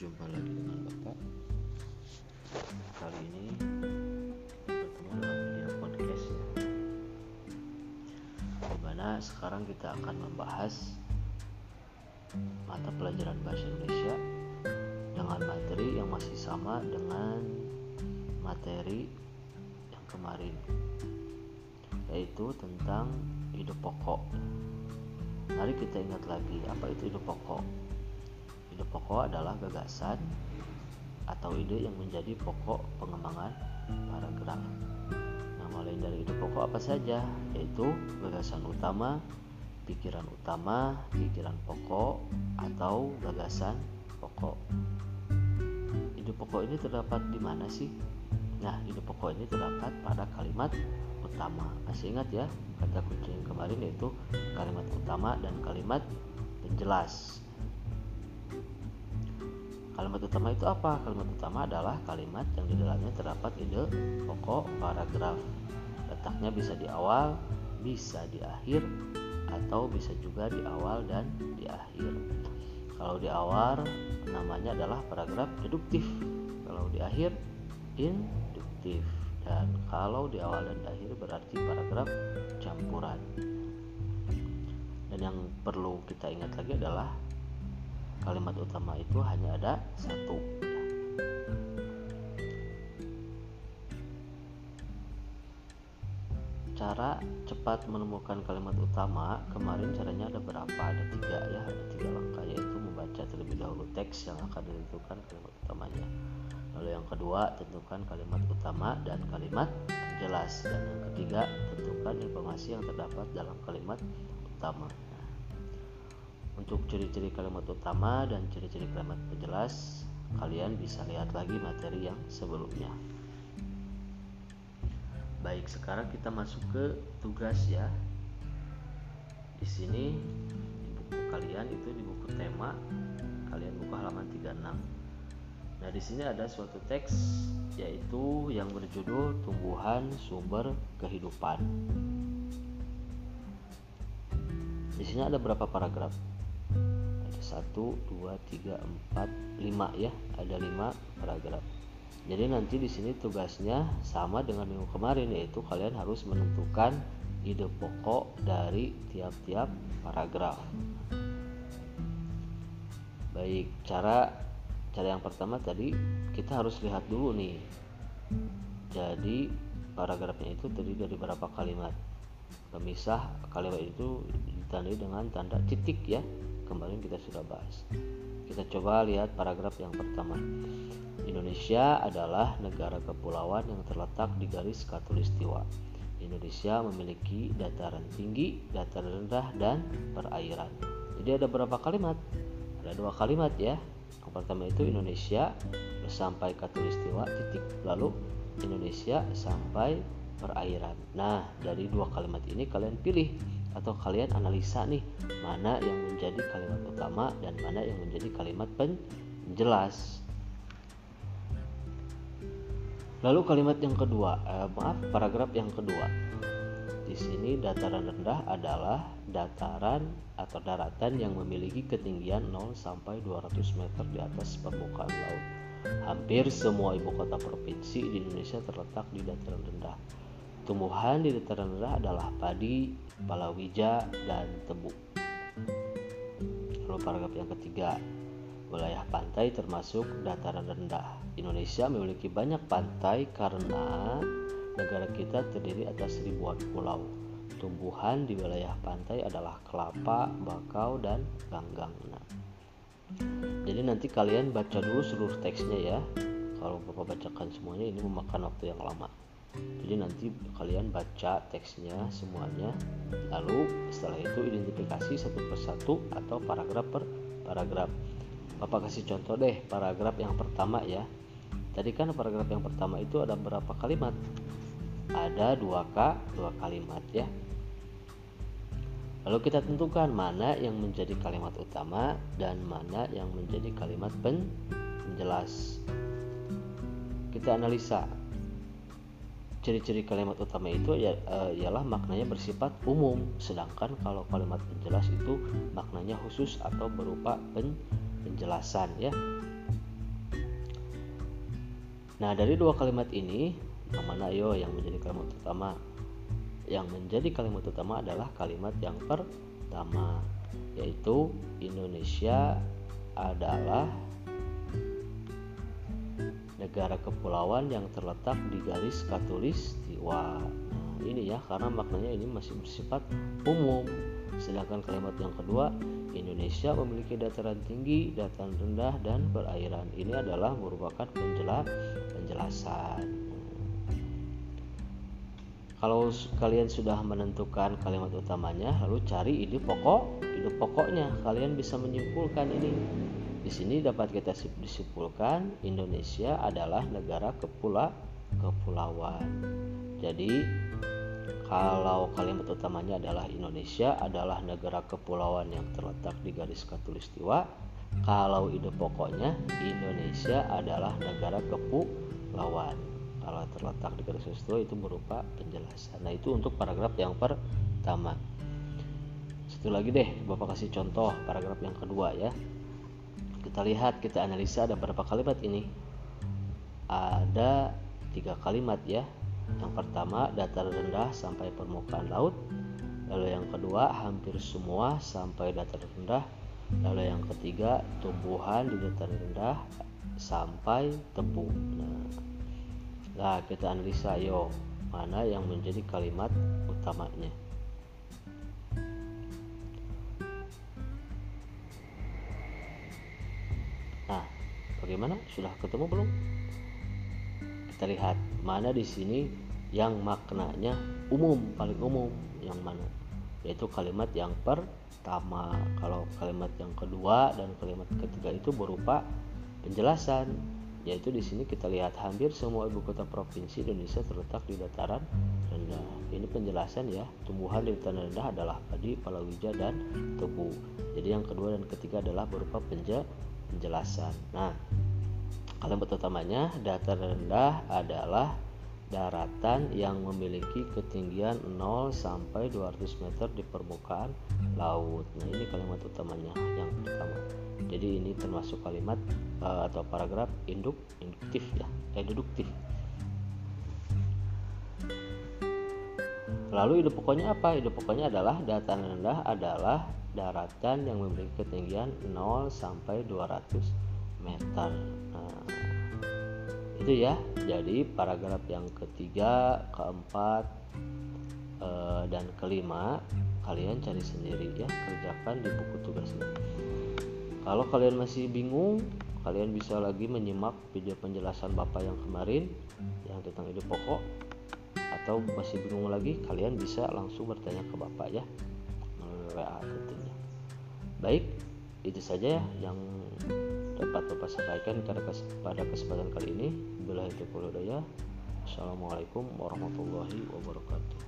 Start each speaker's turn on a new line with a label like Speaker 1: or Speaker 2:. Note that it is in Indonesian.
Speaker 1: Berjumpa lagi dengan Bapak. Kali ini bertemu dalam video podcast. Ya Di mana sekarang kita akan membahas Mata pelajaran Bahasa Indonesia Dengan materi yang masih sama dengan materi yang kemarin Yaitu tentang ide pokok. Mari kita ingat lagi apa itu ide pokok Ide pokok adalah gagasan atau ide yang menjadi pokok pengembangan paragraf. Nah, mulai dari ide pokok apa saja, yaitu gagasan utama, pikiran utama, pikiran pokok, atau gagasan pokok. Ide pokok ini terdapat di mana sih? Nah, ide pokok ini terdapat pada kalimat utama. Masih ingat ya, kata kunci kemarin yaitu kalimat utama dan kalimat penjelas. Kalimat utama itu apa? Kalimat utama adalah kalimat yang di dalamnya terdapat ide pokok paragraf. Letaknya bisa di awal, bisa di akhir, atau bisa juga di awal dan di akhir. Kalau di awal namanya adalah paragraf deduktif. Kalau di akhir induktif. Dan kalau di awal dan di akhir berarti paragraf campuran. Dan yang perlu kita ingat lagi adalah kalimat utama itu hanya ada satu. Cara cepat menemukan kalimat utama kemarin caranya ada berapa? Ada tiga ya ada tiga langkah yaitu membaca terlebih dahulu teks yang akan ditentukan kalimat utamanya. Lalu yang kedua tentukan kalimat utama dan kalimat jelas. Dan yang ketiga tentukan informasi yang terdapat dalam kalimat utama untuk ciri-ciri kalimat utama dan ciri-ciri kalimat penjelas, kalian bisa lihat lagi materi yang sebelumnya. Baik, sekarang kita masuk ke tugas ya. Di sini di buku kalian itu di buku tema kalian buka halaman 36. Nah, di sini ada suatu teks yaitu yang berjudul Tumbuhan Sumber Kehidupan. Di sini ada berapa paragraf? Ada 1, 2, 3, 4, 5 ya. Ada 5 paragraf. Jadi nanti di sini tugasnya sama dengan minggu kemarin yaitu kalian harus menentukan ide pokok dari tiap-tiap paragraf. Baik, cara cara yang pertama tadi kita harus lihat dulu nih. Jadi paragrafnya itu terdiri dari berapa kalimat? Pemisah kalimat itu ditandai dengan tanda titik ya. Kemarin kita sudah bahas. Kita coba lihat paragraf yang pertama. Indonesia adalah negara kepulauan yang terletak di garis khatulistiwa. Indonesia memiliki dataran tinggi, dataran rendah, dan perairan. Jadi ada berapa kalimat? Ada dua kalimat ya. Yang pertama itu Indonesia sampai khatulistiwa titik. Lalu Indonesia sampai perairan. Nah, dari dua kalimat ini kalian pilih atau kalian analisa nih mana yang menjadi kalimat utama dan mana yang menjadi kalimat penjelas. Lalu kalimat yang kedua, eh, maaf, paragraf yang kedua. Di sini dataran rendah adalah dataran atau daratan yang memiliki ketinggian 0 sampai 200 meter di atas permukaan laut. Hampir semua ibu kota provinsi di Indonesia terletak di dataran rendah. Tumbuhan di dataran rendah adalah padi, palawija, dan tebu. Lalu paragraf yang ketiga, wilayah pantai termasuk dataran rendah. Indonesia memiliki banyak pantai karena negara kita terdiri atas ribuan pulau. Tumbuhan di wilayah pantai adalah kelapa, bakau, dan ganggang. Nah, jadi nanti kalian baca dulu seluruh teksnya ya. Kalau Bapak bacakan semuanya ini memakan waktu yang lama. Jadi nanti kalian baca teksnya semuanya. Lalu setelah itu identifikasi satu persatu atau paragraf per paragraf. Bapak kasih contoh deh paragraf yang pertama ya. Tadi kan paragraf yang pertama itu ada berapa kalimat? Ada dua k dua kalimat ya. Lalu kita tentukan mana yang menjadi kalimat utama dan mana yang menjadi kalimat penjelas. Kita analisa ciri-ciri kalimat utama itu ya, uh, ialah maknanya bersifat umum, sedangkan kalau kalimat penjelas itu maknanya khusus atau berupa pen, penjelasan ya. Nah, dari dua kalimat ini, yang mana ayo yang menjadi kalimat utama? Yang menjadi kalimat utama adalah kalimat yang pertama, yaitu Indonesia adalah negara kepulauan yang terletak di garis katulistiwa. Nah, ini ya karena maknanya ini masih bersifat umum. Sedangkan kalimat yang kedua, Indonesia memiliki dataran tinggi, dataran rendah, dan perairan. Ini adalah merupakan penjelas penjelasan. Kalau kalian sudah menentukan kalimat utamanya, lalu cari ide pokok, ide pokoknya. Kalian bisa menyimpulkan ini. Di sini dapat kita disimpulkan Indonesia adalah negara kepula kepulauan. Jadi kalau kalimat utamanya adalah Indonesia adalah negara kepulauan yang terletak di garis katulistiwa. Kalau ide pokoknya Indonesia adalah negara kepulauan. Kalau terletak di garis katulistiwa itu berupa penjelasan. Nah itu untuk paragraf yang pertama. Satu lagi deh, Bapak kasih contoh paragraf yang kedua ya. Kita lihat, kita analisa ada berapa kalimat ini. Ada tiga kalimat ya yang pertama, datar rendah sampai permukaan laut. Lalu yang kedua, hampir semua sampai datar rendah. Lalu yang ketiga, tumbuhan di datar rendah sampai tebu. Nah, nah kita analisa yo mana yang menjadi kalimat utamanya. Bagaimana? Sudah ketemu belum? Kita lihat mana di sini yang maknanya umum paling umum yang mana yaitu kalimat yang pertama kalau kalimat yang kedua dan kalimat ketiga itu berupa penjelasan yaitu di sini kita lihat hampir semua ibu kota provinsi Indonesia terletak di dataran rendah. Ini penjelasan ya, tumbuhan di dataran rendah adalah padi, palawija dan tebu. Jadi yang kedua dan ketiga adalah berupa penjelasan. Nah, Kalimat utamanya datar rendah adalah daratan yang memiliki ketinggian 0 sampai 200 meter di permukaan laut. Nah, ini kalimat utamanya yang pertama. Jadi ini termasuk kalimat uh, atau paragraf induk induktif ya, eh deduktif. Lalu ide pokoknya apa? Ide pokoknya adalah dataran rendah adalah daratan yang memiliki ketinggian 0 sampai 200 meter itu ya. Jadi paragraf yang ketiga keempat eh, dan kelima kalian cari sendiri ya kerjakan di buku tugasnya. Kalau kalian masih bingung kalian bisa lagi menyimak video penjelasan bapak yang kemarin yang tentang ide pokok atau masih bingung lagi kalian bisa langsung bertanya ke bapak ya melalui WA tentunya. Baik itu saja yang dapat Bapak sampaikan pada kesempatan kali ini. Bila itu daya. Assalamualaikum warahmatullahi wabarakatuh.